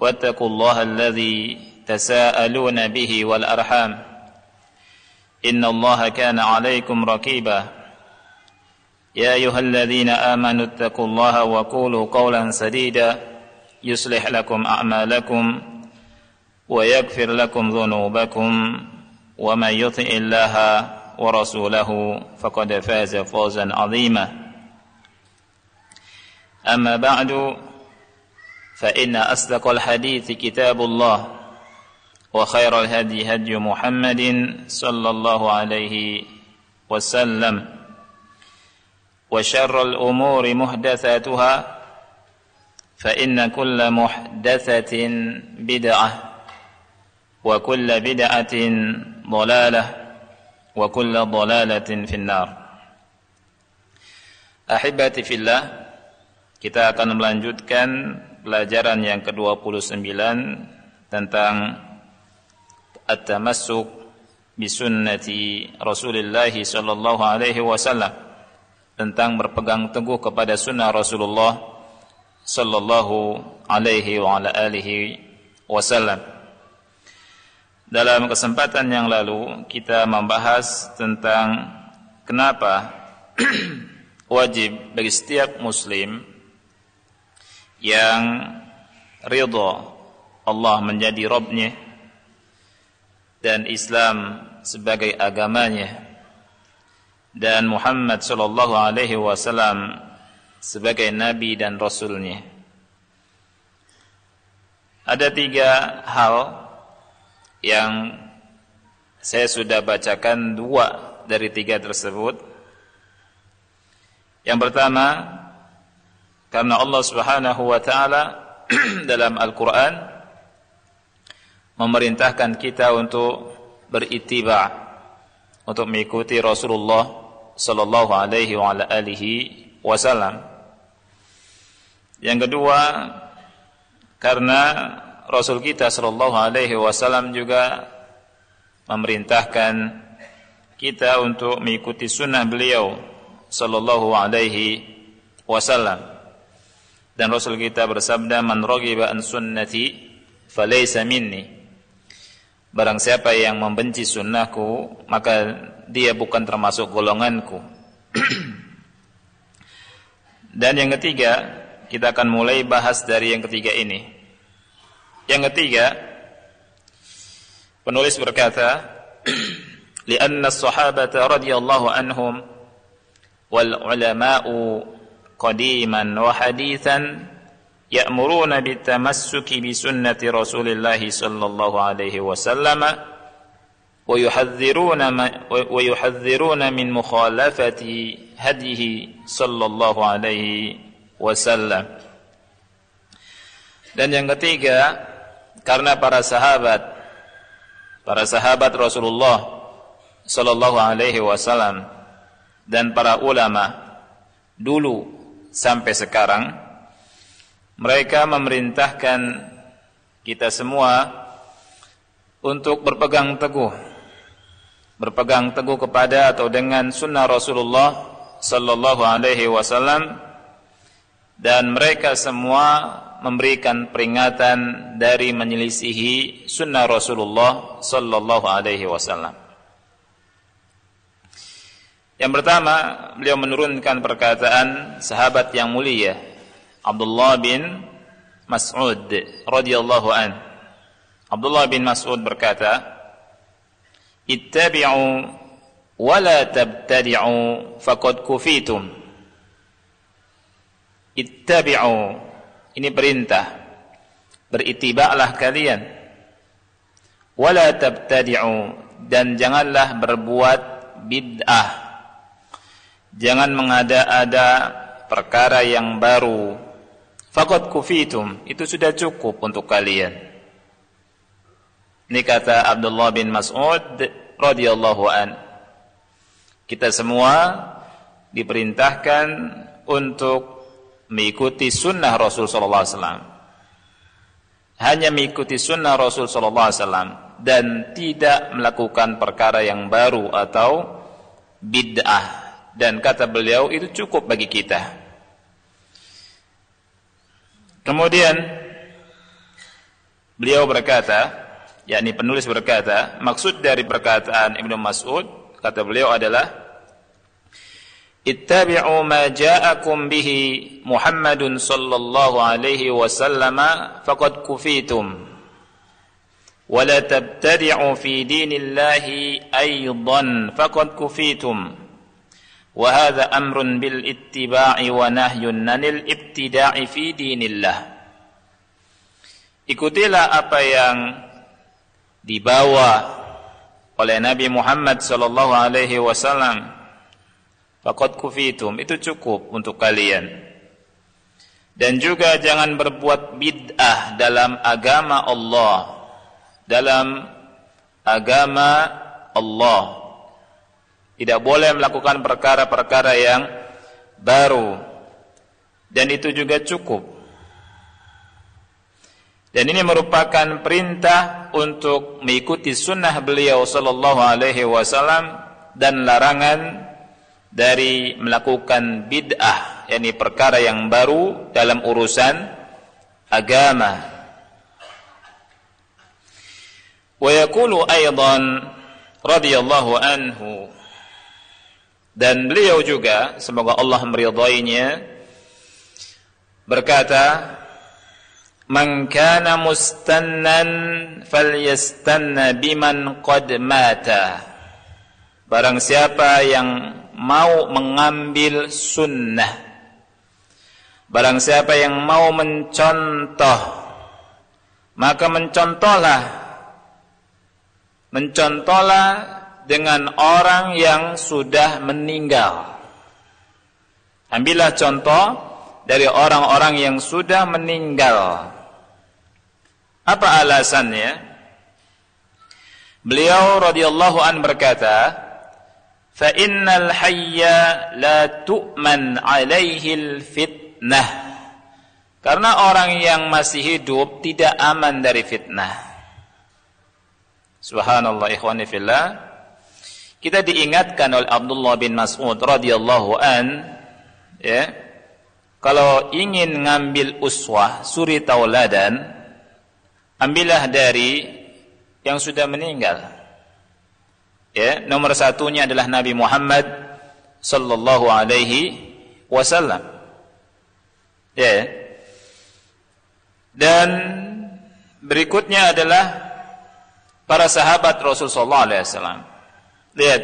واتقوا الله الذي تساءلون به والأرحام. إن الله كان عليكم ركيبا. يا أيها الذين آمنوا اتقوا الله وقولوا قولا سديدا. يصلح لكم أعمالكم ويغفر لكم ذنوبكم. ومن يطع الله ورسوله فقد فاز فوزا عظيما. أما بعد فإن أصدق الحديث كتاب الله وخير الهدي هدي محمد صلى الله عليه وسلم وشر الأمور محدثاتها فإن كل محدثة بدعة وكل بدعة ضلالة وكل ضلالة في النار. أحبتي في الله kita akan melanjutkan pelajaran yang ke-29 tentang at-tamassuk bisunnati Rasulullah sallallahu alaihi wasallam tentang berpegang teguh kepada sunnah Rasulullah sallallahu alaihi wa ala alihi wasallam. Dalam kesempatan yang lalu kita membahas tentang kenapa wajib bagi setiap muslim yang ridha Allah menjadi Robnya dan Islam sebagai agamanya dan Muhammad sallallahu alaihi wasallam sebagai nabi dan rasulnya. Ada tiga hal yang saya sudah bacakan dua dari tiga tersebut. Yang pertama, karena Allah Subhanahu wa taala dalam Al-Qur'an memerintahkan kita untuk beritiba untuk mengikuti Rasulullah sallallahu alaihi wa ala alihi wasallam. Yang kedua, karena Rasul kita sallallahu alaihi wasallam juga memerintahkan kita untuk mengikuti sunnah beliau sallallahu alaihi wasallam. Dan Rasul kita bersabda, "Man raghiba an sunnati falaysa minni." Barang siapa yang membenci sunnahku, maka dia bukan termasuk golonganku. Dan yang ketiga, kita akan mulai bahas dari yang ketiga ini. Yang ketiga, penulis berkata, "Lianna as-sahabata radhiyallahu anhum wal ulama'u قديما وحديثا يأمرون بالتمسك بسنة رسول الله صلى الله عليه وسلم ويحذرون ويحذرون من مخالفة هديه صلى الله عليه وسلم dan yang ketiga karena para sahabat para sahabat Rasulullah sallallahu alaihi wasallam dan para ulama dulu sampai sekarang mereka memerintahkan kita semua untuk berpegang teguh berpegang teguh kepada atau dengan sunnah Rasulullah sallallahu alaihi wasallam dan mereka semua memberikan peringatan dari menyelisihi sunnah Rasulullah sallallahu alaihi wasallam. Yang pertama, beliau menurunkan perkataan sahabat yang mulia Abdullah bin Mas'ud radhiyallahu an. Abdullah bin Mas'ud berkata, "Ittabi'u wa la tabtadi'u faqad kufitum." Ittabi'u ini perintah. Beritibaklah kalian. Wa la tabtadi'u dan janganlah berbuat bid'ah. Jangan mengada-ada perkara yang baru. Faqad kufitum, itu sudah cukup untuk kalian. Ini kata Abdullah bin Mas'ud radhiyallahu an. Kita semua diperintahkan untuk mengikuti sunnah Rasul sallallahu alaihi wasallam. Hanya mengikuti sunnah Rasul sallallahu alaihi wasallam dan tidak melakukan perkara yang baru atau bid'ah dan kata beliau itu cukup bagi kita. Kemudian beliau berkata, yakni penulis berkata, maksud dari perkataan Ibnu Mas'ud kata beliau adalah Ittabi'u ma ja'akum bihi Muhammadun sallallahu alaihi wasallam faqad kufitum wa la tabtadi'u fi dinillahi aydan faqad kufitum amrun bil ittiba'i wa nahyun 'anil ibtida'i fi dinillah Ikutilah apa yang dibawa oleh Nabi Muhammad sallallahu alaihi wasallam. Faqad kufitum itu cukup untuk kalian. Dan juga jangan berbuat bid'ah dalam agama Allah. Dalam agama Allah tidak boleh melakukan perkara-perkara yang baru dan itu juga cukup dan ini merupakan perintah untuk mengikuti sunnah beliau sallallahu alaihi wasallam dan larangan dari melakukan bid'ah yakni perkara yang baru dalam urusan agama. Wa yaqulu aidan radhiyallahu anhu dan beliau juga semoga Allah meridainya berkata Man kana mustannan falyastanna biman qad mata. Barang siapa yang mau mengambil sunnah. Barang siapa yang mau mencontoh. Maka mencontohlah. Mencontohlah dengan orang yang sudah meninggal. Ambillah contoh dari orang-orang yang sudah meninggal. Apa alasannya? Beliau radhiyallahu an berkata, "Fa innal hayya la tu'man 'alaihi al-fitnah." Karena orang yang masih hidup tidak aman dari fitnah. Subhanallah ikhwani fillah. Kita diingatkan oleh Abdullah bin Mas'ud radhiyallahu an ya. Kalau ingin ngambil uswah, suri tauladan, ambillah dari yang sudah meninggal. Ya, nomor satunya adalah Nabi Muhammad sallallahu alaihi wasallam. Ya. Dan berikutnya adalah para sahabat Rasul sallallahu alaihi wasallam. Lihat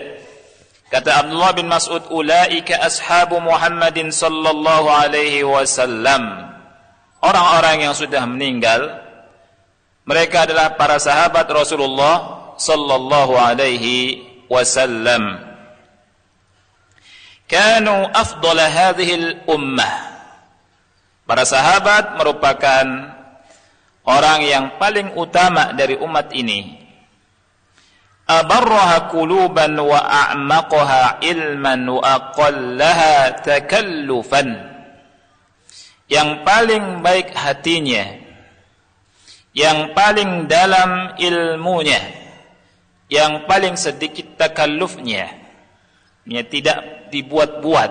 kata Abdullah bin Mas'ud ulaika ashabu Muhammadin sallallahu alaihi wasallam. Orang-orang yang sudah meninggal mereka adalah para sahabat Rasulullah sallallahu alaihi wasallam. Kanu afdal hadhihi al-ummah. Para sahabat merupakan orang yang paling utama dari umat ini. Abarraha quluban wa a'maqaha ilman wa. Yang paling baik hatinya yang paling dalam ilmunya yang paling sedikit takallufnya ya, tidak dibuat-buat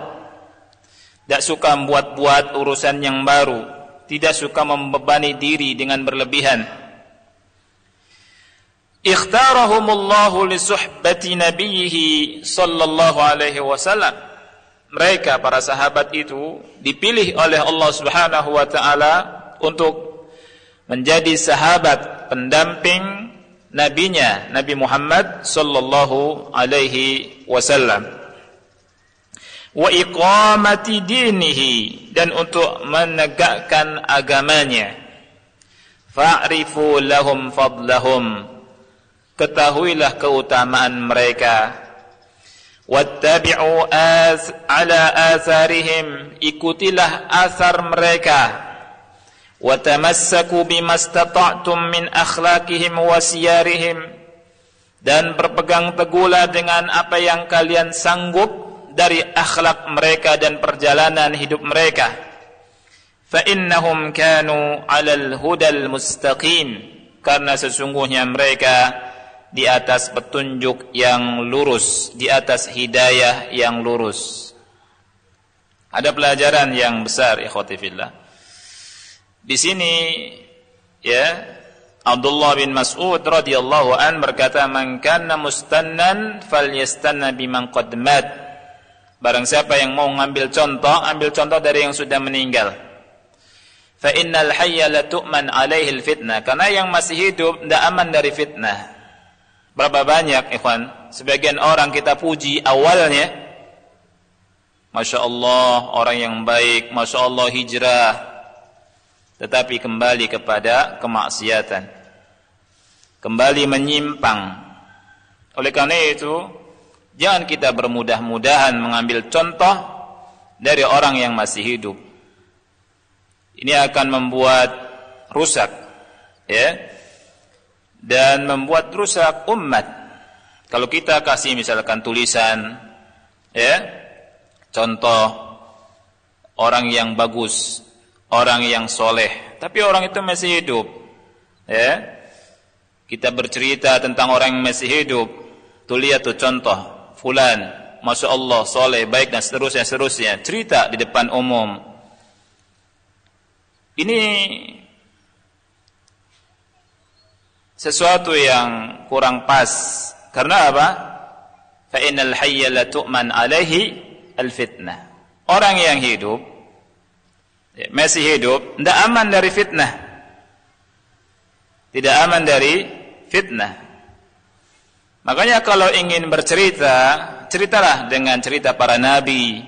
tidak suka membuat-buat urusan yang baru tidak suka membebani diri dengan berlebihan ikhtarahumullahu li suhbati nabiyhi sallallahu alaihi wasallam. Mereka para sahabat itu dipilih oleh Allah Subhanahu wa taala untuk menjadi sahabat pendamping nabinya Nabi Muhammad sallallahu alaihi wasallam. Wa iqamati dinihi dan untuk menegakkan agamanya. Fa'rifu lahum fadlahum ketahuilah keutamaan mereka. Wattabi'u as ala atharihim ikutilah asar mereka. Watamassaku bimastata'tum min akhlaqihim wa siyarihim. Dan berpegang teguhlah dengan apa yang kalian sanggup dari akhlak mereka dan perjalanan hidup mereka. Fa innahum kanu 'alal hudal mustaqim. Karena sesungguhnya mereka di atas petunjuk yang lurus, di atas hidayah yang lurus. Ada pelajaran yang besar ikhwati fillah. Di sini ya Abdullah bin Mas'ud radhiyallahu an berkata man kana mustannan falyastanna biman qad mat. Barang siapa yang mau ngambil contoh, ambil contoh dari yang sudah meninggal. Fa innal hayya la tu'man alaihi fitnah. Karena yang masih hidup tidak aman dari fitnah. Berapa banyak ikhwan? Sebagian orang kita puji awalnya. Masya Allah orang yang baik. Masya Allah hijrah. Tetapi kembali kepada kemaksiatan. Kembali menyimpang. Oleh karena itu Jangan kita bermudah-mudahan mengambil contoh Dari orang yang masih hidup. Ini akan membuat rusak Ya dan membuat rusak umat. Kalau kita kasih misalkan tulisan ya, contoh orang yang bagus, orang yang soleh, tapi orang itu masih hidup, ya, kita bercerita tentang orang yang masih hidup, tuh lihat tuh contoh, fulan, masya Allah, soleh, baik dan seterusnya, seterusnya, cerita di depan umum. Ini sesuatu yang kurang pas. Karena apa? Fa innal hayya la tu'man alaihi al fitnah. Orang yang hidup ya, masih hidup tidak aman dari fitnah. Tidak aman dari fitnah. Makanya kalau ingin bercerita, ceritalah dengan cerita para nabi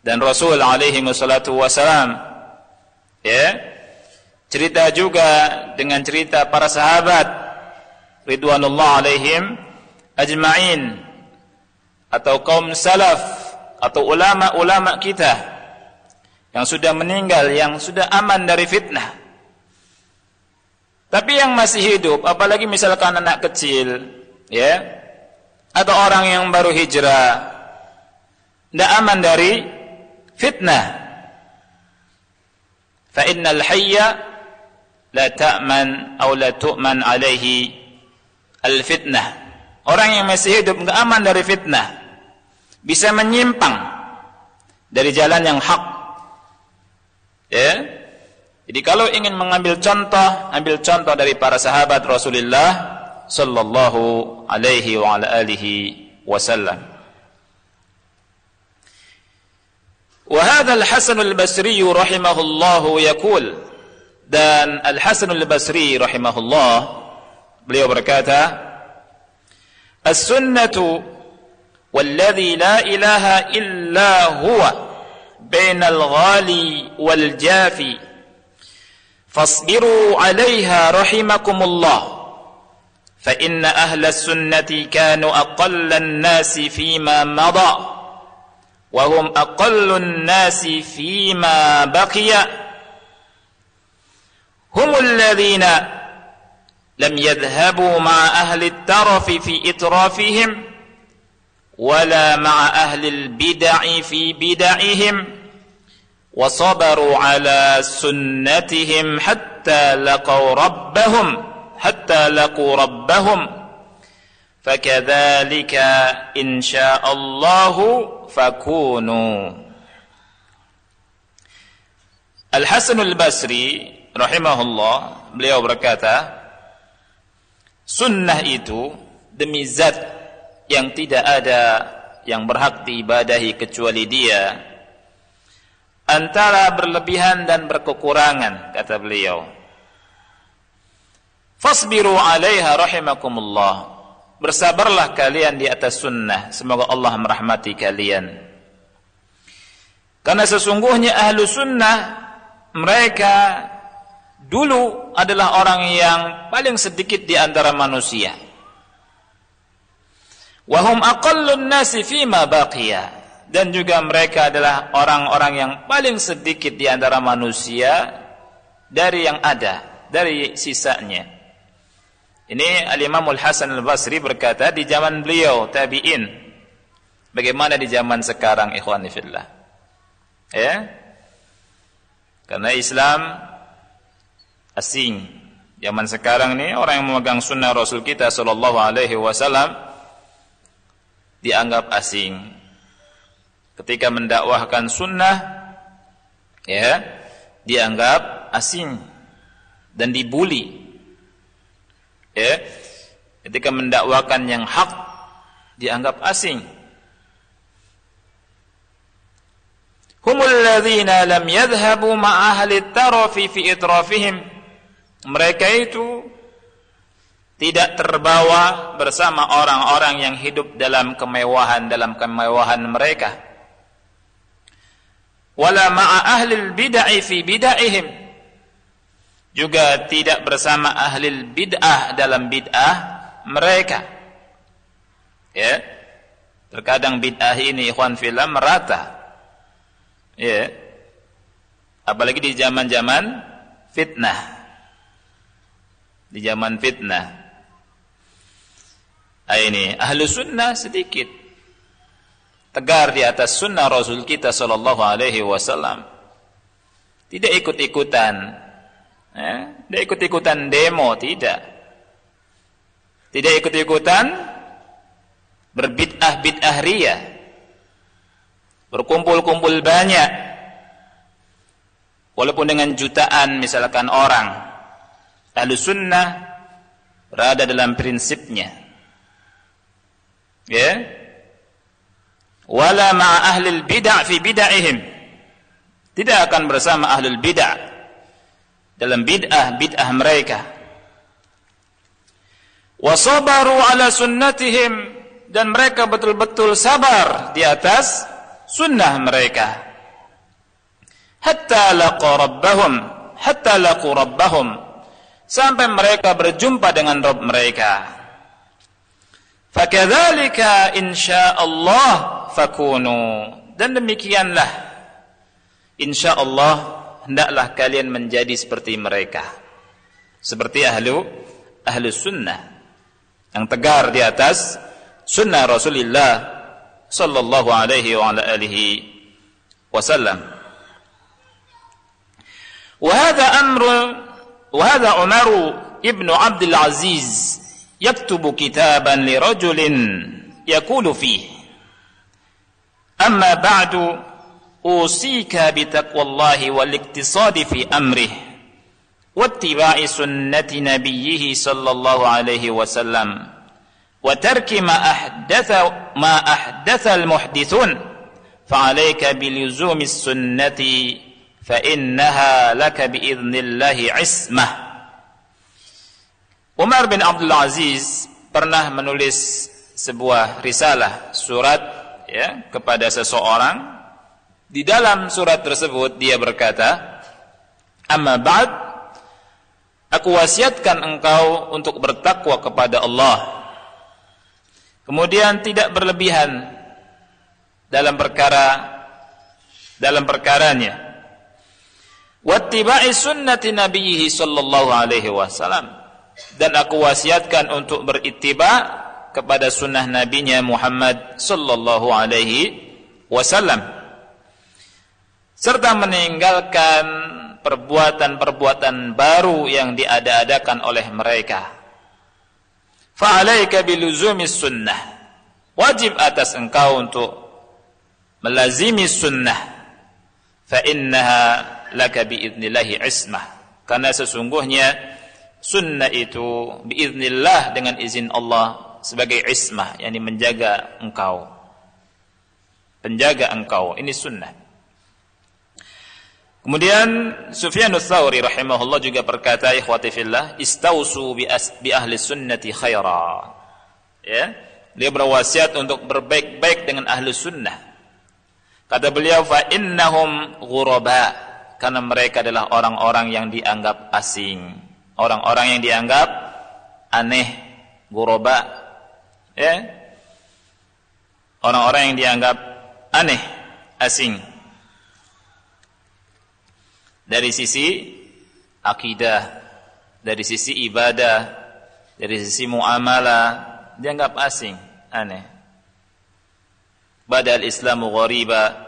dan Rasul alaihi wassalam. Ya, cerita juga dengan cerita para sahabat ridwanullah alaihim ajma'in atau kaum salaf atau ulama-ulama kita yang sudah meninggal yang sudah aman dari fitnah. Tapi yang masih hidup apalagi misalkan anak kecil ya atau orang yang baru hijrah tidak aman dari fitnah. Fa innal hayya la ta'man atau la tu'man alaihi al-fitnah. Orang yang masih hidup enggak aman dari fitnah. Bisa menyimpang dari jalan yang hak. Ya. Jadi kalau ingin mengambil contoh, ambil contoh dari para sahabat Rasulullah sallallahu alaihi wa ala alihi wasallam. وهذا الحسن البصري رحمه الله يقول dan Al Hasan Al Basri rahimahullah beliau berkata As-sunnatu والذي لا إله إلا هو بين الغالي والجافي فاصبروا عليها رحمكم الله فإن أهل السنة كانوا أقل الناس فيما مضى وهم أقل الناس فيما بقي هم الذين لم يذهبوا مع أهل الترف في إطرافهم ولا مع أهل البدع في بدعهم وصبروا على سنتهم حتى لقوا ربهم حتى لقوا ربهم. فكذلك إن شاء الله فكونوا. الحسن البصري rahimahullah beliau berkata sunnah itu demi zat yang tidak ada yang berhak diibadahi kecuali dia antara berlebihan dan berkekurangan kata beliau Fasbiru 'alaiha rahimakumullah. Bersabarlah kalian di atas sunnah. Semoga Allah merahmati kalian. Karena sesungguhnya ahlu sunnah mereka dulu adalah orang yang paling sedikit di antara manusia. Wahum aqallun nasi fima. Dan juga mereka adalah orang-orang yang paling sedikit di antara manusia dari yang ada, dari sisanya. Ini Al-Imam Al-Hasan Al-Basri berkata di zaman beliau tabi'in. Bagaimana di zaman sekarang ikhwan fillah? Ya? Karena Islam asing. Zaman sekarang ini orang yang memegang sunnah Rasul kita sallallahu alaihi wasallam dianggap asing. Ketika mendakwahkan sunnah ya, dianggap asing dan dibuli. Ya. Ketika mendakwakan yang hak dianggap asing. Humul ladzina lam yadhhabu ma ahli tarafi fi itrafihim mereka itu tidak terbawa bersama orang-orang yang hidup dalam kemewahan dalam kemewahan mereka. Wala ma'a ahli bid'ah fi bid'ahihim. Juga tidak bersama ahli bid'ah dalam bid'ah mereka. Ya. Terkadang bid'ah ini ikhwan fillah merata. Ya. Apalagi di zaman-zaman fitnah di zaman fitnah. Nah, ini ahlu sunnah sedikit tegar di atas sunnah Rasul kita Sallallahu Alaihi Wasallam. Tidak ikut-ikutan, eh? tidak ikut-ikutan demo, tidak. Tidak ikut-ikutan berbid'ah bid'ah ria, berkumpul-kumpul banyak, walaupun dengan jutaan misalkan orang ahlu sunnah berada dalam prinsipnya. Ya. Wala ma'a ahli bid'ah fi bid'ahihim. Tidak akan bersama ahli bid'ah dalam bid'ah bid'ah mereka. Wasabaru ala sunnatihim. Dan mereka betul-betul sabar di atas sunnah mereka. Hatta laqu rabbahum hatta laqu rabbahum sampai mereka berjumpa dengan Rabb mereka. Fakadzalika insyaallah fakunu dan demikianlah insyaallah hendaklah kalian menjadi seperti mereka. Seperti ahlu ahlu sunnah yang tegar di atas sunnah Rasulullah sallallahu alaihi wa ala alihi wasallam. Wa hadha amru وهذا عمر ابن عبد العزيز يكتب كتابا لرجل يقول فيه أما بعد أوصيك بتقوى الله والاقتصاد في أمره واتباع سنة نبيه صلى الله عليه وسلم وترك ما أحدث ما أحدث المحدثون فعليك بلزوم السنة fa innaha laka biidznillah ismah Umar bin Abdul Aziz pernah menulis sebuah risalah surat ya kepada seseorang. Di dalam surat tersebut dia berkata amma ba'd aku wasiatkan engkau untuk bertakwa kepada Allah. Kemudian tidak berlebihan dalam perkara dalam perkaranya wattiba'i sunnati nabiyhi sallallahu alaihi wasallam. Dan aku wasiatkan untuk berittiba kepada sunnah nabinya Muhammad sallallahu alaihi wasallam. Serta meninggalkan perbuatan-perbuatan baru yang diada-adakan oleh mereka. Fa'alaika biluzumis sunnah. Wajib atas engkau untuk melazimi sunnah. Fa laka biidnillahi ismah karena sesungguhnya sunnah itu biidnillah dengan izin Allah sebagai ismah yakni menjaga engkau penjaga engkau ini sunnah Kemudian Sufyanus Tsauri rahimahullah juga berkata ikhwati fillah istausu bi, bi ahli sunnati khaira. Ya. Dia berwasiat untuk berbaik-baik dengan ahli sunnah. Kata beliau fa innahum ghuraba karena mereka adalah orang-orang yang dianggap asing. Orang-orang yang dianggap aneh, ghuraba. Ya. Orang-orang yang dianggap aneh, asing dari sisi akidah, dari sisi ibadah, dari sisi muamalah, dianggap asing, aneh. Badal Islamu ghariba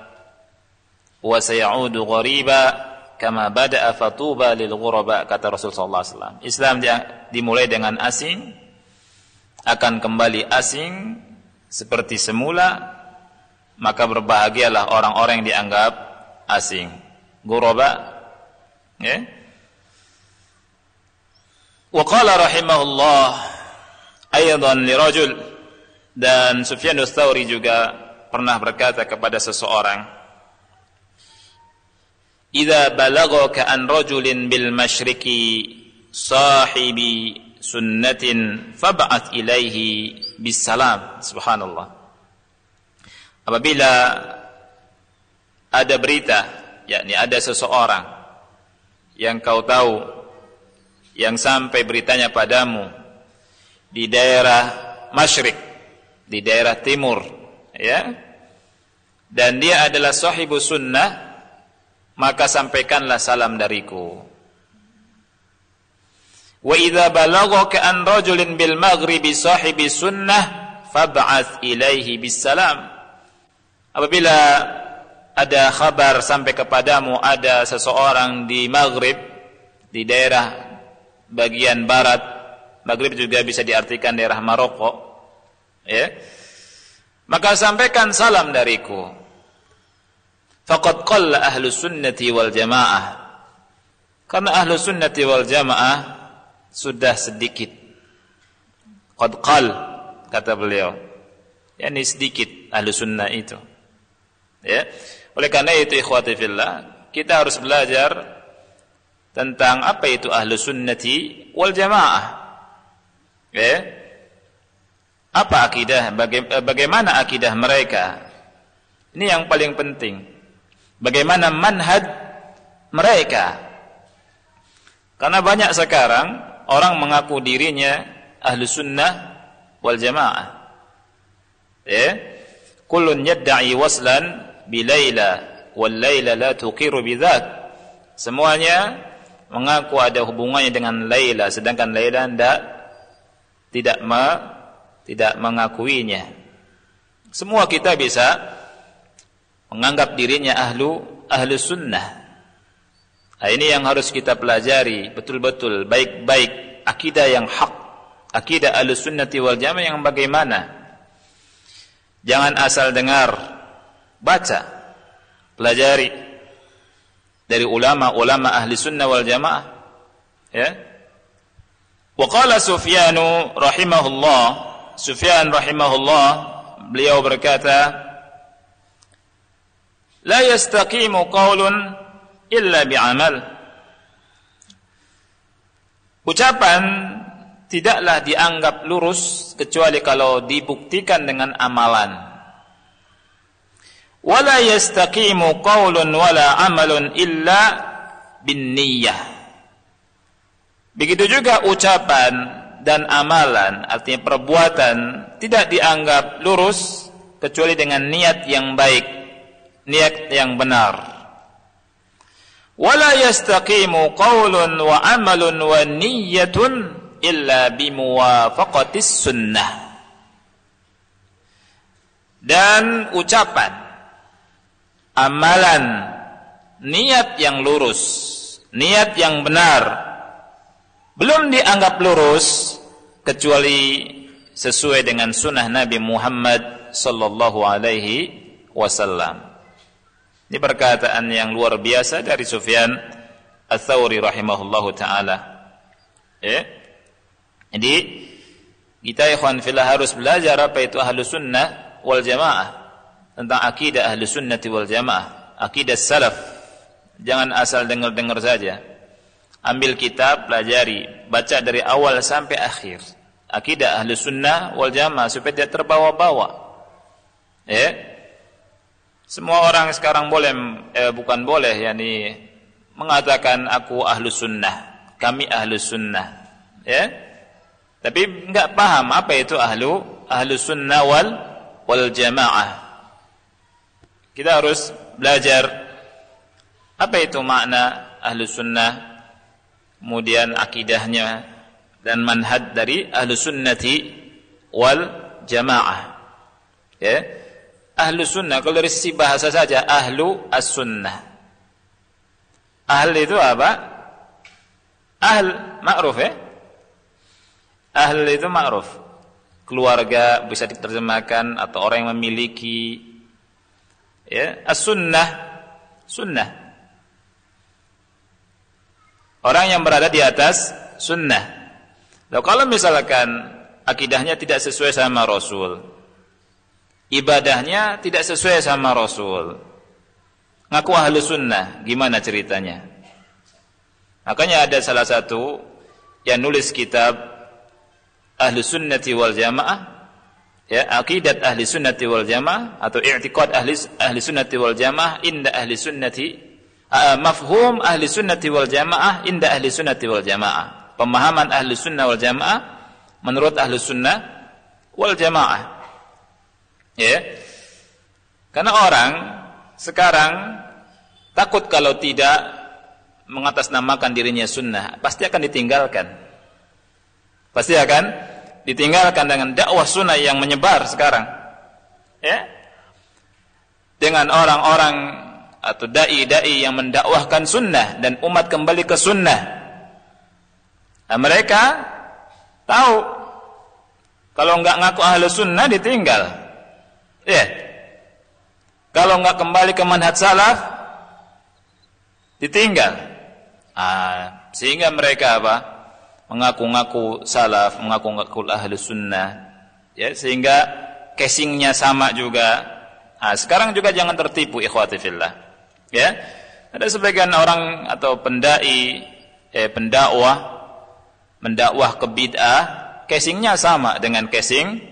sayaudu ghariba kama bada'a fatuba ghuraba kata Rasul sallallahu alaihi wasallam. Islam dimulai dengan asing akan kembali asing seperti semula maka berbahagialah orang-orang yang dianggap asing. Ghuraba Ya. Wa qala rahimahullah aidan li dan Sufyan Tsauri juga pernah berkata kepada seseorang Idza balagaka an rajulin bil masyriqi sahibi sunnatin fab'ath ilaihi bis salam subhanallah. Apabila ada berita yakni ada seseorang yang kau tahu yang sampai beritanya padamu di daerah masyrik di daerah timur ya dan dia adalah sahibu sunnah maka sampaikanlah salam dariku. Wa idza balaghaka an rajulin bil maghribi sahibi sunnah fab'ath ilaihi bis apabila ada kabar sampai kepadamu ada seseorang di Maghrib di daerah bagian barat Maghrib juga bisa diartikan daerah Maroko ya maka sampaikan salam dariku faqad qalla ahlu sunnati wal jamaah karena ahlu sunnati wal jamaah sudah sedikit qad qal kata beliau yakni sedikit ahlu sunnah itu ya oleh karena itu ikhwati fillah, kita harus belajar tentang apa itu ahlu sunnati wal jamaah. Ya. Apa akidah, baga bagaimana akidah mereka? Ini yang paling penting. Bagaimana manhaj mereka? Karena banyak sekarang orang mengaku dirinya ahlu sunnah wal jamaah. Ya. Kullun yadda'i waslan bilaila wal laila la tuqiru bidzak semuanya mengaku ada hubungannya dengan Laila sedangkan Laila tidak tidak me, tidak mengakuinya semua kita bisa menganggap dirinya ahlu ahlu sunnah. Nah, ini yang harus kita pelajari betul-betul baik-baik akidah yang hak akidah ahlu sunnati wal jamaah yang bagaimana. Jangan asal dengar baca pelajari dari ulama-ulama ahli sunnah wal jamaah ya. Wa qala sufyanu rahimahullah sufyan rahimahullah beliau berkata la yastaqimu qaulun illa bi'amal. Ucapan tidaklah dianggap lurus kecuali kalau dibuktikan dengan amalan. Wala yastaqimu qaulun wala amalun illa bin niyyah begitu juga ucapan dan amalan artinya perbuatan tidak dianggap lurus kecuali dengan niat yang baik niat yang benar. Wala yastaqimu qaulun wa amalun wa niyyatun illa bimuwafaqatis sunnah. Dan ucapan amalan niat yang lurus niat yang benar belum dianggap lurus kecuali sesuai dengan sunnah Nabi Muhammad sallallahu alaihi wasallam ini perkataan yang luar biasa dari Sufyan Ats-Tsauri rahimahullahu taala ya jadi kita ikhwan fillah harus belajar apa itu ahlu sunnah wal jamaah tentang akidah ahli sunnati wal jamaah, akidah salaf. Jangan asal dengar-dengar saja. Ambil kitab, pelajari, baca dari awal sampai akhir. Akidah ahli sunnah wal jamaah supaya tidak terbawa-bawa. Ya. Semua orang sekarang boleh, eh, bukan boleh, yakni mengatakan aku ahlu sunnah, kami ahlu sunnah. Ya. Tapi enggak paham apa itu ahlu ahlu sunnah wal wal jamaah. Kita harus belajar apa itu makna ahlu sunnah, kemudian akidahnya dan manhaj dari ahlu sunnati wal jamaah. Ya. Ahlu sunnah kalau dari sisi bahasa saja ahlu as-sunnah. Ahl itu apa? Ahl ma'ruf ya. Ahl itu ma'ruf. Keluarga bisa diterjemahkan atau orang yang memiliki ya, as-sunnah sunnah. Orang yang berada di atas sunnah. Lalu kalau misalkan akidahnya tidak sesuai sama Rasul, ibadahnya tidak sesuai sama Rasul, ngaku ahlu sunnah, gimana ceritanya? Makanya ada salah satu yang nulis kitab ahli sunnati wal jamaah ya akidat ahli sunnati wal jamaah atau i'tiqad ahli ahli sunnati wal jamaah inda ahli sunnati uh, mafhum ahli sunnati wal jamaah inda ahli sunnati wal jamaah. Pemahaman ahli sunnah wal jamaah menurut ahli sunnah wal jamaah ya karena orang sekarang takut kalau tidak mengatasnamakan dirinya sunnah pasti akan ditinggalkan Pasti akan ditinggalkan dengan dakwah sunnah yang menyebar sekarang. Ya. Dengan orang-orang atau dai-dai yang mendakwahkan sunnah dan umat kembali ke sunnah. Nah, mereka tahu kalau enggak ngaku ahlu sunnah ditinggal. Ya. Kalau enggak kembali ke manhaj salaf ditinggal. Ah, sehingga mereka apa? mengaku-ngaku salaf, mengaku-ngaku ahli sunnah, ya sehingga casingnya sama juga. Nah, sekarang juga jangan tertipu ikhwati fillah. Ya. Ada sebagian orang atau pendai eh pendakwah mendakwah ke bid'ah, casingnya sama dengan casing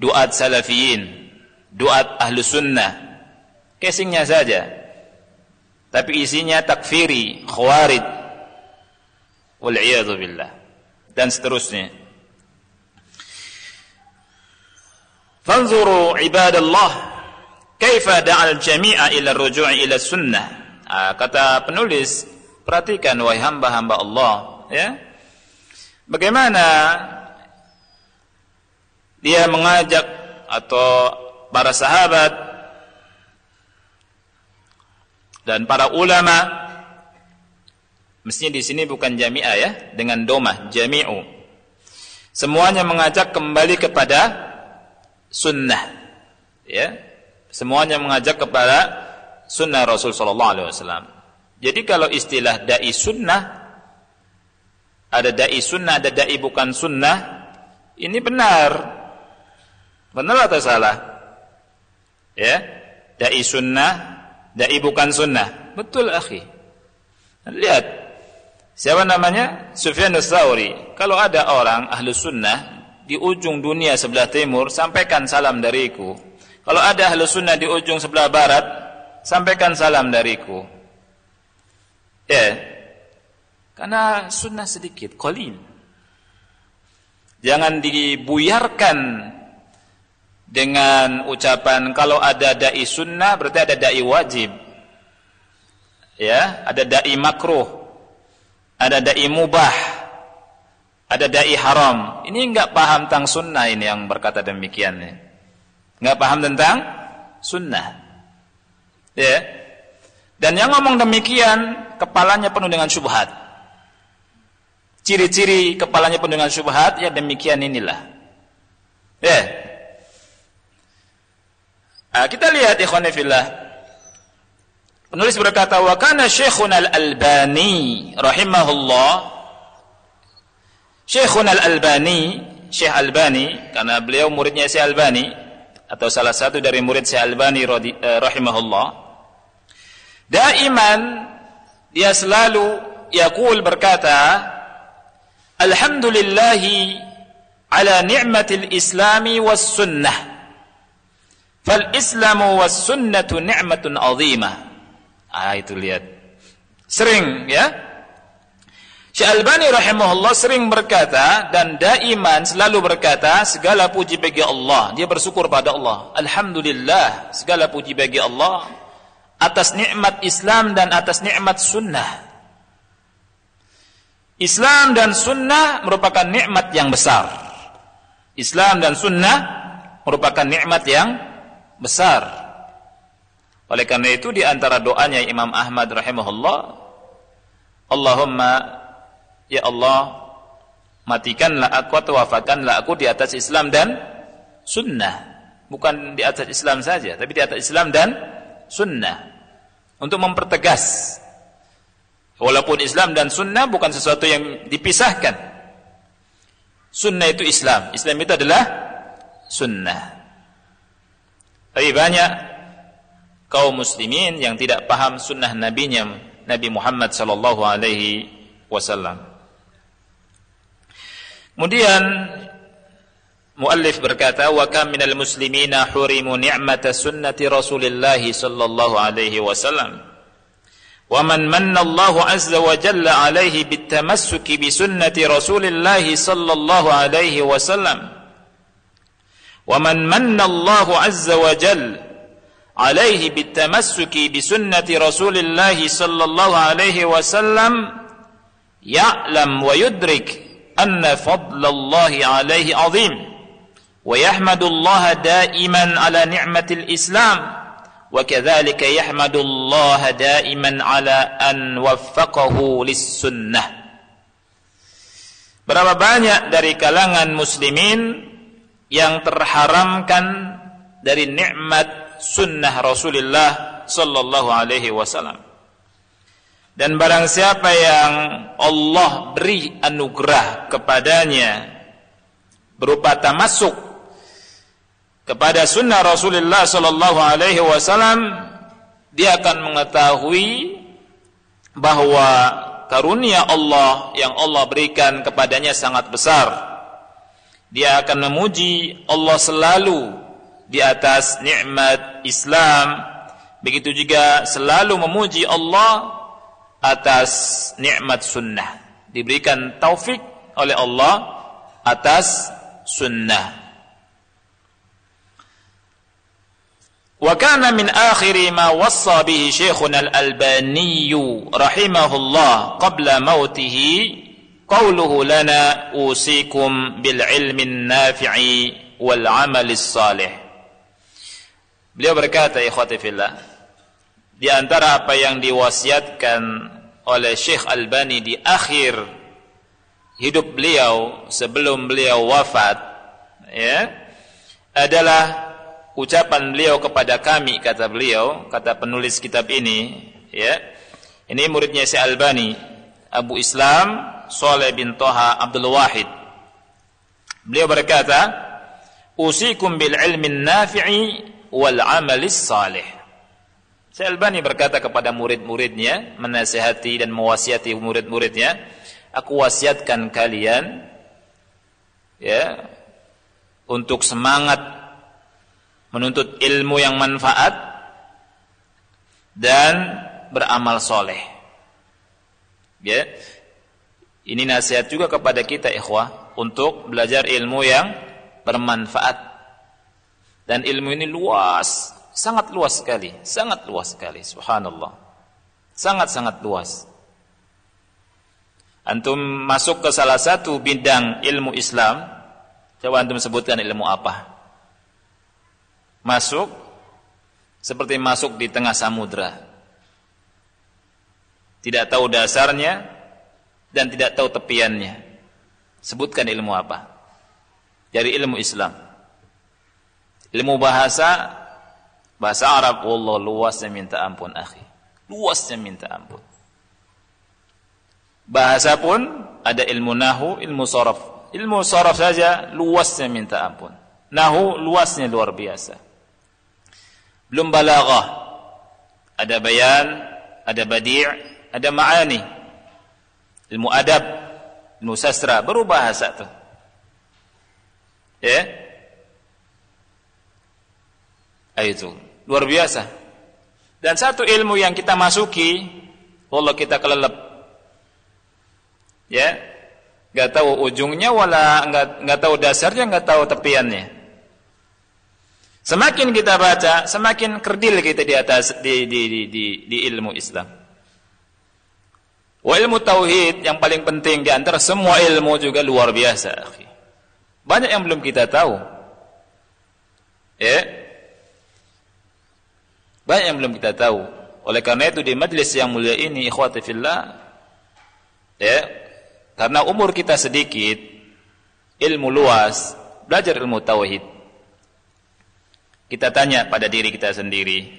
duat salafiyin, duat ahlu sunnah. Casingnya saja. Tapi isinya takfiri, khawarij, wal billah. Dan seterusnya. Fanzuru ibadallah. Kaifa da'al jami'a ila ruju'i ila sunnah. Ah, kata penulis perhatikan wahai hamba-hamba Allah ya. Bagaimana dia mengajak atau para sahabat dan para ulama Mestinya di sini bukan jami'ah ya, dengan domah, jami'u. Semuanya mengajak kembali kepada sunnah. Ya. Semuanya mengajak kepada sunnah Rasul sallallahu alaihi wasallam. Jadi kalau istilah dai sunnah ada dai sunnah, ada dai bukan sunnah, ini benar. Benar atau salah? Ya. Dai sunnah, dai bukan sunnah. Betul, akhi. Lihat Siapa namanya? Sufyan Tsauri. Kalau ada orang ahlu sunnah di ujung dunia sebelah timur, sampaikan salam dariku. Kalau ada ahlu sunnah di ujung sebelah barat, sampaikan salam dariku. Ya, karena sunnah sedikit, kolin. Jangan dibuyarkan dengan ucapan kalau ada dai sunnah berarti ada dai wajib. Ya, ada dai makruh ada dai mubah, ada dai haram. Ini enggak paham tentang sunnah ini yang berkata demikian. Enggak paham tentang sunnah. Ya. Dan yang ngomong demikian kepalanya penuh dengan syubhat. Ciri-ciri kepalanya penuh dengan syubhat ya demikian inilah. Ya. Nah, kita lihat ikhwan fillah. Penulis berkata, "Wa kana Syekhuna Al-Albani rahimahullah" Syekhuna Al-Albani, Syekh Albani karena beliau muridnya Syekh Albani atau salah satu dari murid Syekh Albani eh, rahimahullah. Daiman dia selalu yaqul berkata Alhamdulillahi ala ni'matil islami was sunnah fal islamu was sunnatu ni'matun azimah ah itu lihat sering ya Syekh Albani rahimahullah sering berkata dan daiman selalu berkata segala puji bagi Allah. Dia bersyukur pada Allah. Alhamdulillah segala puji bagi Allah atas nikmat Islam dan atas nikmat sunnah. Islam dan sunnah merupakan nikmat yang besar. Islam dan sunnah merupakan nikmat yang besar. Oleh karena itu di antara doanya Imam Ahmad rahimahullah, Allahumma Ya Allah, matikanlah aku atau wafatkanlah aku di atas Islam dan sunnah. Bukan di atas Islam saja, tapi di atas Islam dan sunnah. Untuk mempertegas. Walaupun Islam dan sunnah bukan sesuatu yang dipisahkan. Sunnah itu Islam. Islam itu adalah sunnah. Tapi banyak kaum muslimin yang tidak paham sunnah nabinya Nabi Muhammad sallallahu alaihi wasallam. Kemudian muallif berkata wa kam minal muslimina hurimu ni'mata sunnati Rasulillah sallallahu alaihi wasallam wa man manna Allah azza wa jalla alaihi bitamassuki bi sunnati Rasulillah sallallahu alaihi ومن من الله عز وجل عليه بالتمسك بسنة رسول الله صلى الله عليه وسلم يعلم ويدرك أن فضل الله عليه عظيم ويحمد الله دائما على نعمة الإسلام وكذلك يحمد الله دائما على أن وفقه للسنة. Berapa banyak dari kalangan muslimin yang terharamkan dari nikmat sunnah Rasulullah sallallahu alaihi wasallam. Dan barang siapa yang Allah beri anugerah kepadanya berupa tamasuk kepada sunnah Rasulullah sallallahu alaihi wasallam dia akan mengetahui bahwa karunia Allah yang Allah berikan kepadanya sangat besar Dia akan memuji Allah selalu di atas nikmat Islam. Begitu juga selalu memuji Allah atas nikmat sunnah diberikan taufik oleh Allah atas sunnah وكان من آخر ما وصى به شيخنا الألباني رحمه الله قبل موته qauluhu lana usikum bil ilmin nafi'i wal amalis salih. Beliau berkata ikhwati fillah di antara apa yang diwasiatkan oleh Syekh Albani di akhir hidup beliau sebelum beliau wafat ya adalah ucapan beliau kepada kami kata beliau kata penulis kitab ini ya. Ini muridnya Syekh Albani Abu Islam Saleh bin Toha Abdul Wahid beliau berkata usikum bil ilmi nafi'i wal amalis salih Syekh Albani berkata kepada murid-muridnya, menasihati dan mewasiati murid-muridnya, aku wasiatkan kalian ya untuk semangat menuntut ilmu yang manfaat dan beramal soleh. Ya. Ini nasihat juga kepada kita ikhwah untuk belajar ilmu yang bermanfaat. Dan ilmu ini luas, sangat luas sekali, sangat luas sekali, subhanallah. Sangat-sangat luas. Antum masuk ke salah satu bidang ilmu Islam, coba antum sebutkan ilmu apa? Masuk seperti masuk di tengah samudra. Tidak tahu dasarnya dan tidak tahu tepiannya. Sebutkan ilmu apa? Dari ilmu Islam. Ilmu bahasa Bahasa Arab Allah luasnya minta ampun akhi. Luasnya minta ampun. Bahasa pun ada ilmu nahu, ilmu sorof. Ilmu sorof saja luasnya minta ampun. Nahu luasnya luar biasa. Belum balaghah. Ada bayan, ada badi', ada ma'ani. Ilmu adab, ilmu sastra, baru bahasa. Ya. Itu luar biasa. Dan satu ilmu yang kita masuki, Allah kita kelelep. Ya. Enggak tahu ujungnya wala enggak enggak tahu dasarnya, enggak tahu tepiannya. Semakin kita baca, semakin kerdil kita di atas di di di di, di ilmu Islam. Wa ilmu tauhid yang paling penting di antara semua ilmu juga luar biasa. Banyak yang belum kita tahu. Ya. Banyak yang belum kita tahu. Oleh karena itu di majlis yang mulia ini ikhwati fillah ya, karena umur kita sedikit, ilmu luas, belajar ilmu tauhid. Kita tanya pada diri kita sendiri,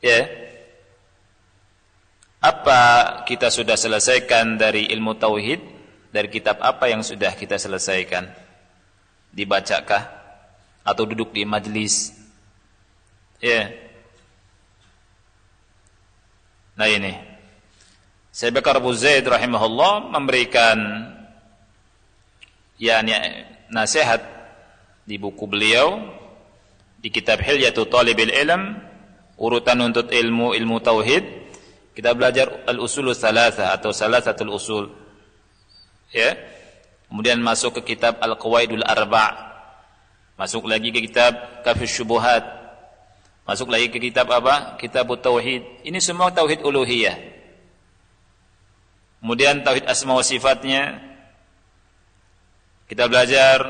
ya, apa kita sudah selesaikan dari ilmu tauhid? Dari kitab apa yang sudah kita selesaikan? Dibacakah? Atau duduk di majlis? Ya. Nah ini. Saya Bakar Abu Zaid rahimahullah memberikan yakni nasihat di buku beliau di kitab Hilyatu Talibil Ilm urutan untuk ilmu ilmu tauhid kita belajar al-usul salasa atau salasatul usul. Ya. Kemudian masuk ke kitab al-qawaidul arba' masuk lagi ke kitab kafis syubuhat. Masuk lagi ke kitab apa? Kitab tauhid. Ini semua tauhid uluhiyah. Kemudian tauhid asma wa sifatnya. Kita belajar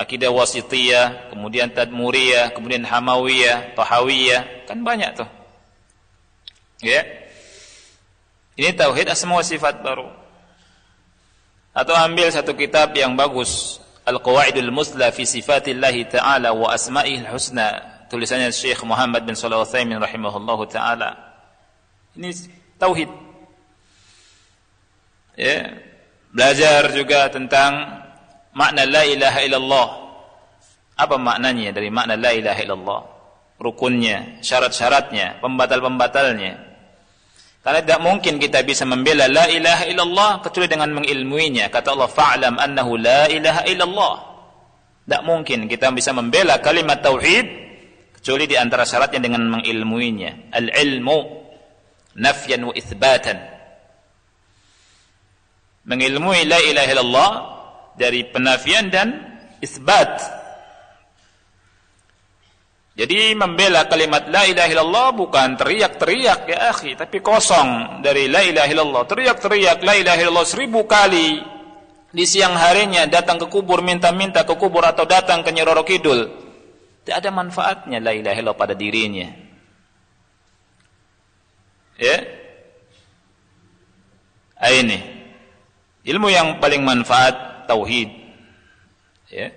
akidah wasitiyah kemudian tadmuriyah kemudian hamawiyah tahawiyah. Kan banyak tuh. Ya ini tauhid asma wa sifat baru. Atau ambil satu kitab yang bagus, Al-Qawaidul Musla fi Sifatillah Ta'ala wa Asma'ihil Husna, tulisannya Syekh Muhammad bin Shalih Utsaimin rahimahullahu taala. Ini tauhid. Ya. Belajar juga tentang makna la ilaha illallah. Apa maknanya dari makna la ilaha illallah? Rukunnya, syarat-syaratnya, pembatal-pembatalnya. Karena tidak mungkin kita bisa membela la ilaha illallah kecuali dengan mengilmuinya. Kata Allah, fa'lam annahu la ilaha illallah. Tidak mungkin kita bisa membela kalimat tauhid kecuali di antara syaratnya dengan mengilmuinya. Al-ilmu nafyan wa itsbatan. Mengilmui la ilaha illallah dari penafian dan isbat jadi membela kalimat la ilaha illallah bukan teriak-teriak ya akhi, tapi kosong dari la ilaha illallah. Teriak-teriak la ilaha illallah seribu kali di siang harinya datang ke kubur minta-minta ke kubur atau datang ke Nyiroro Kidul. Tidak ada manfaatnya la ilaha illallah pada dirinya. Ya. Ah, ini ilmu yang paling manfaat tauhid. Ya.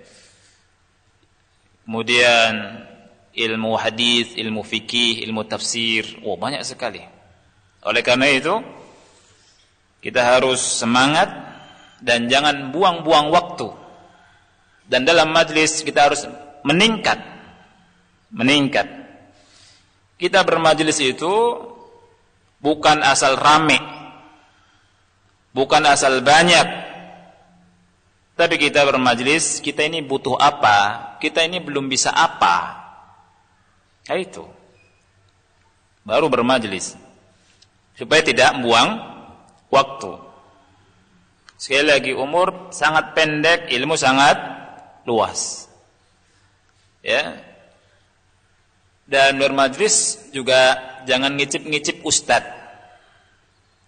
Kemudian ilmu hadis, ilmu fikih, ilmu tafsir. Oh, banyak sekali. Oleh karena itu, kita harus semangat dan jangan buang-buang waktu. Dan dalam majlis kita harus meningkat. Meningkat. Kita bermajlis itu bukan asal rame. Bukan asal banyak. Tapi kita bermajlis, kita ini butuh apa? Kita ini belum bisa apa? Ya itu. Baru bermajlis. Supaya tidak membuang waktu. Sekali lagi umur sangat pendek, ilmu sangat luas. Ya. Dan bermajlis juga jangan ngicip-ngicip ustad.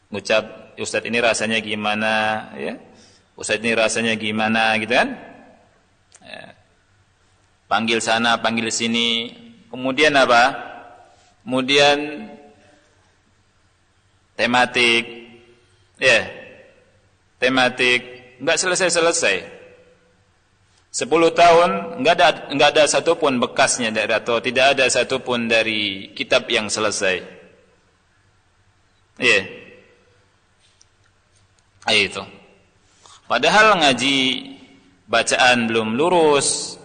Ngucap ustad ini rasanya gimana, ya. Ustad ini rasanya gimana gitu kan? Ya. Panggil sana, panggil sini, Kemudian apa? Kemudian tematik ya. Tematik enggak selesai-selesai. Sepuluh tahun enggak ada enggak ada satupun bekasnya dari atau tidak ada satupun dari kitab yang selesai. Iya. Yeah. itu. Padahal ngaji bacaan belum lurus,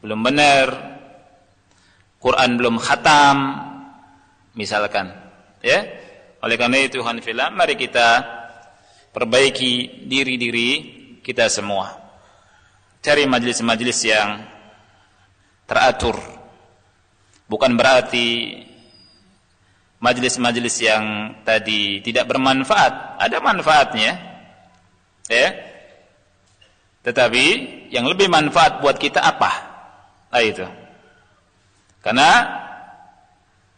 belum benar, Quran belum khatam misalkan ya Oleh karena itu Hanfilah, mari kita perbaiki diri-diri kita semua. Cari majelis-majelis yang teratur. Bukan berarti majelis-majelis yang tadi tidak bermanfaat, ada manfaatnya. Ya. Tetapi yang lebih manfaat buat kita apa? Nah itu. Karena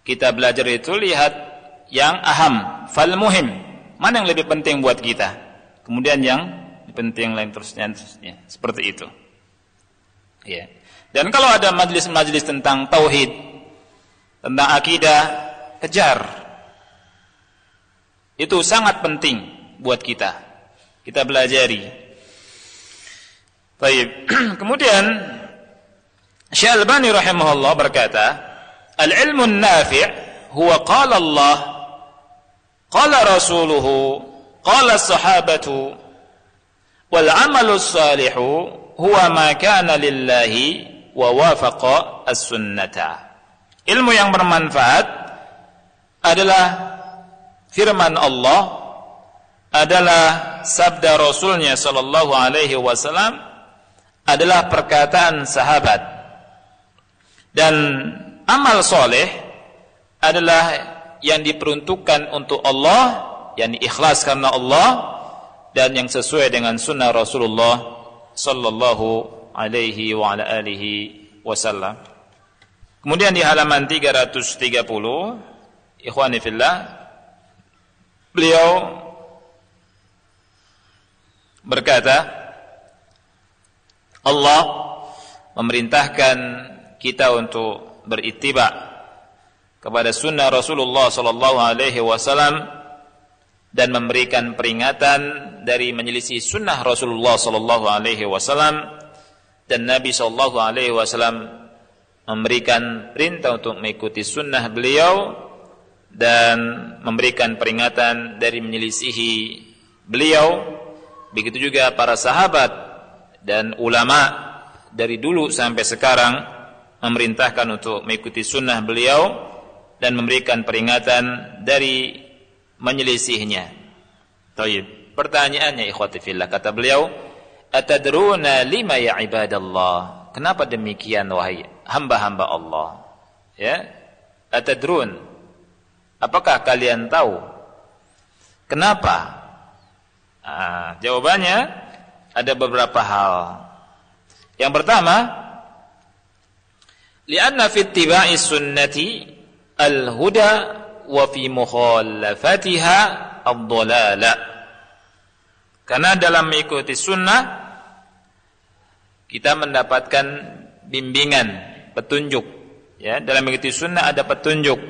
kita belajar itu lihat yang aham, fal muhim. Mana yang lebih penting buat kita? Kemudian yang penting lain terusnya, terusnya. seperti itu. Ya. Dan kalau ada majlis-majlis tentang tauhid, tentang akidah, kejar. Itu sangat penting buat kita. Kita belajari. Baik. Kemudian Syekh Al-Albani rahimahullah berkata, "Al-ilmu an-nafi' huwa qala Allah Qala rasuluhu, qala sahabatu, wal salihu huwa ma kana lillahi wa wafaqa as-sunnata. Ilmu yang bermanfaat adalah firman Allah, adalah sabda Rasulnya sallallahu alaihi wasallam, adalah perkataan sahabat. Dan amal soleh adalah yang diperuntukkan untuk Allah yang ikhlas karena Allah dan yang sesuai dengan sunnah Rasulullah sallallahu alaihi wa ala alihi wasallam. Kemudian di halaman 330 ikhwani fillah beliau berkata Allah memerintahkan kita untuk berittiba kepada sunnah Rasulullah sallallahu alaihi wasallam dan memberikan peringatan dari menyelisih sunnah Rasulullah sallallahu alaihi wasallam dan Nabi sallallahu alaihi wasallam memberikan perintah untuk mengikuti sunnah beliau dan memberikan peringatan dari menyelisihi beliau. Begitu juga para sahabat dan ulama dari dulu sampai sekarang memerintahkan untuk mengikuti sunnah beliau dan memberikan peringatan dari menyelisihnya. Taib. Pertanyaannya ikhwati fillah kata beliau, "Atadruna lima ya ibadallah?" Kenapa demikian wahai hamba-hamba Allah? Ya. Atadrun? Apakah kalian tahu kenapa? Ah, jawabannya ada beberapa hal. Yang pertama, li'anna fi ittiba'i sunnati al-huda wa fi mukhallafatiha ad-dhalala. Karena dalam mengikuti sunnah kita mendapatkan bimbingan, petunjuk. Ya, dalam mengikuti sunnah ada petunjuk.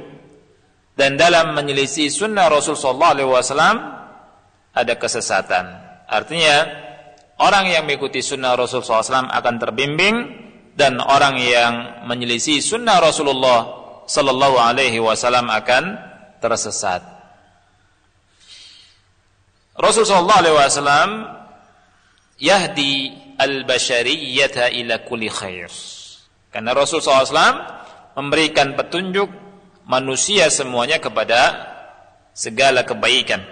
Dan dalam menyelisih sunnah Rasul sallallahu alaihi wasallam ada kesesatan. Artinya orang yang mengikuti sunnah Rasul SAW akan terbimbing dan orang yang menyelisih sunnah Rasulullah sallallahu alaihi wasallam akan tersesat. Rasul sallallahu alaihi wasallam yahdi al-bashariyata ila kulli khair. Karena Rasul SAW memberikan petunjuk manusia semuanya kepada segala kebaikan.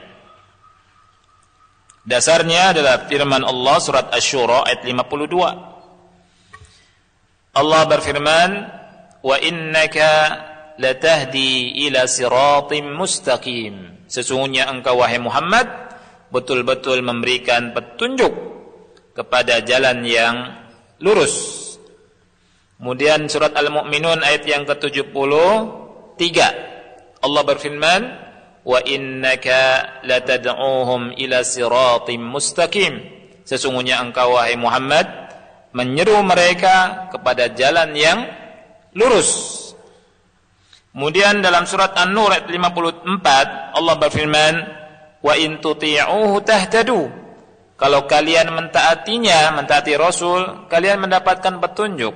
Dasarnya adalah firman Allah surat Asy-Syura ayat 52. Allah berfirman, wa innaka latahdi ila siratim mustaqim. Sesungguhnya engkau wahai Muhammad betul-betul memberikan petunjuk kepada jalan yang lurus. Kemudian surat al-mu'minun ayat yang ke-73. Allah berfirman wa innaka latad'uhum ila siratim mustaqim. Sesungguhnya engkau wahai Muhammad menyeru mereka kepada jalan yang lurus. Kemudian dalam surat An-Nur ayat 54 Allah berfirman, "Wa in tuti'uhu tahtadu." Kalau kalian mentaatinya, mentaati Rasul, kalian mendapatkan petunjuk.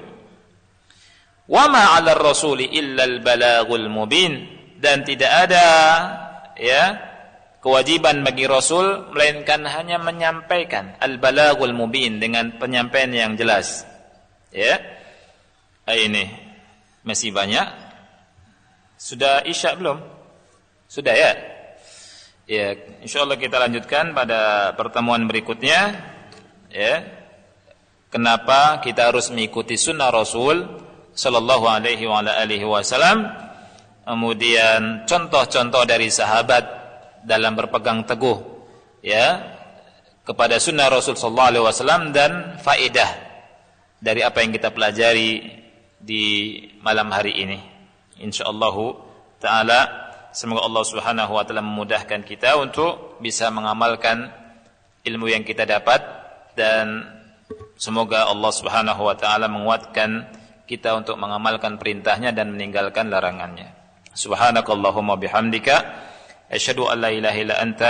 Wa ma 'alal rasuli illa al-balagul mubin dan tidak ada ya kewajiban bagi Rasul melainkan hanya menyampaikan al-balagul mubin dengan penyampaian yang jelas. Ya. Ini masih banyak? Sudah isya belum? Sudah ya? Ya, insyaallah kita lanjutkan pada pertemuan berikutnya. Ya. Kenapa kita harus mengikuti sunnah Rasul sallallahu alaihi wa alihi wasallam? Kemudian contoh-contoh dari sahabat dalam berpegang teguh ya kepada sunnah Rasul sallallahu alaihi wasallam dan faedah dari apa yang kita pelajari di malam hari ini. Insyaallah taala Semoga Allah Subhanahu wa taala memudahkan kita untuk bisa mengamalkan ilmu yang kita dapat dan semoga Allah Subhanahu wa taala menguatkan kita untuk mengamalkan perintahnya dan meninggalkan larangannya. Subhanakallahumma bihamdika أشهد أن لا إله إلا أنت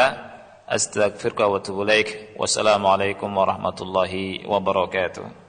أستغفرك وأتوب إليك. والسلام عليكم ورحمة الله وبركاته.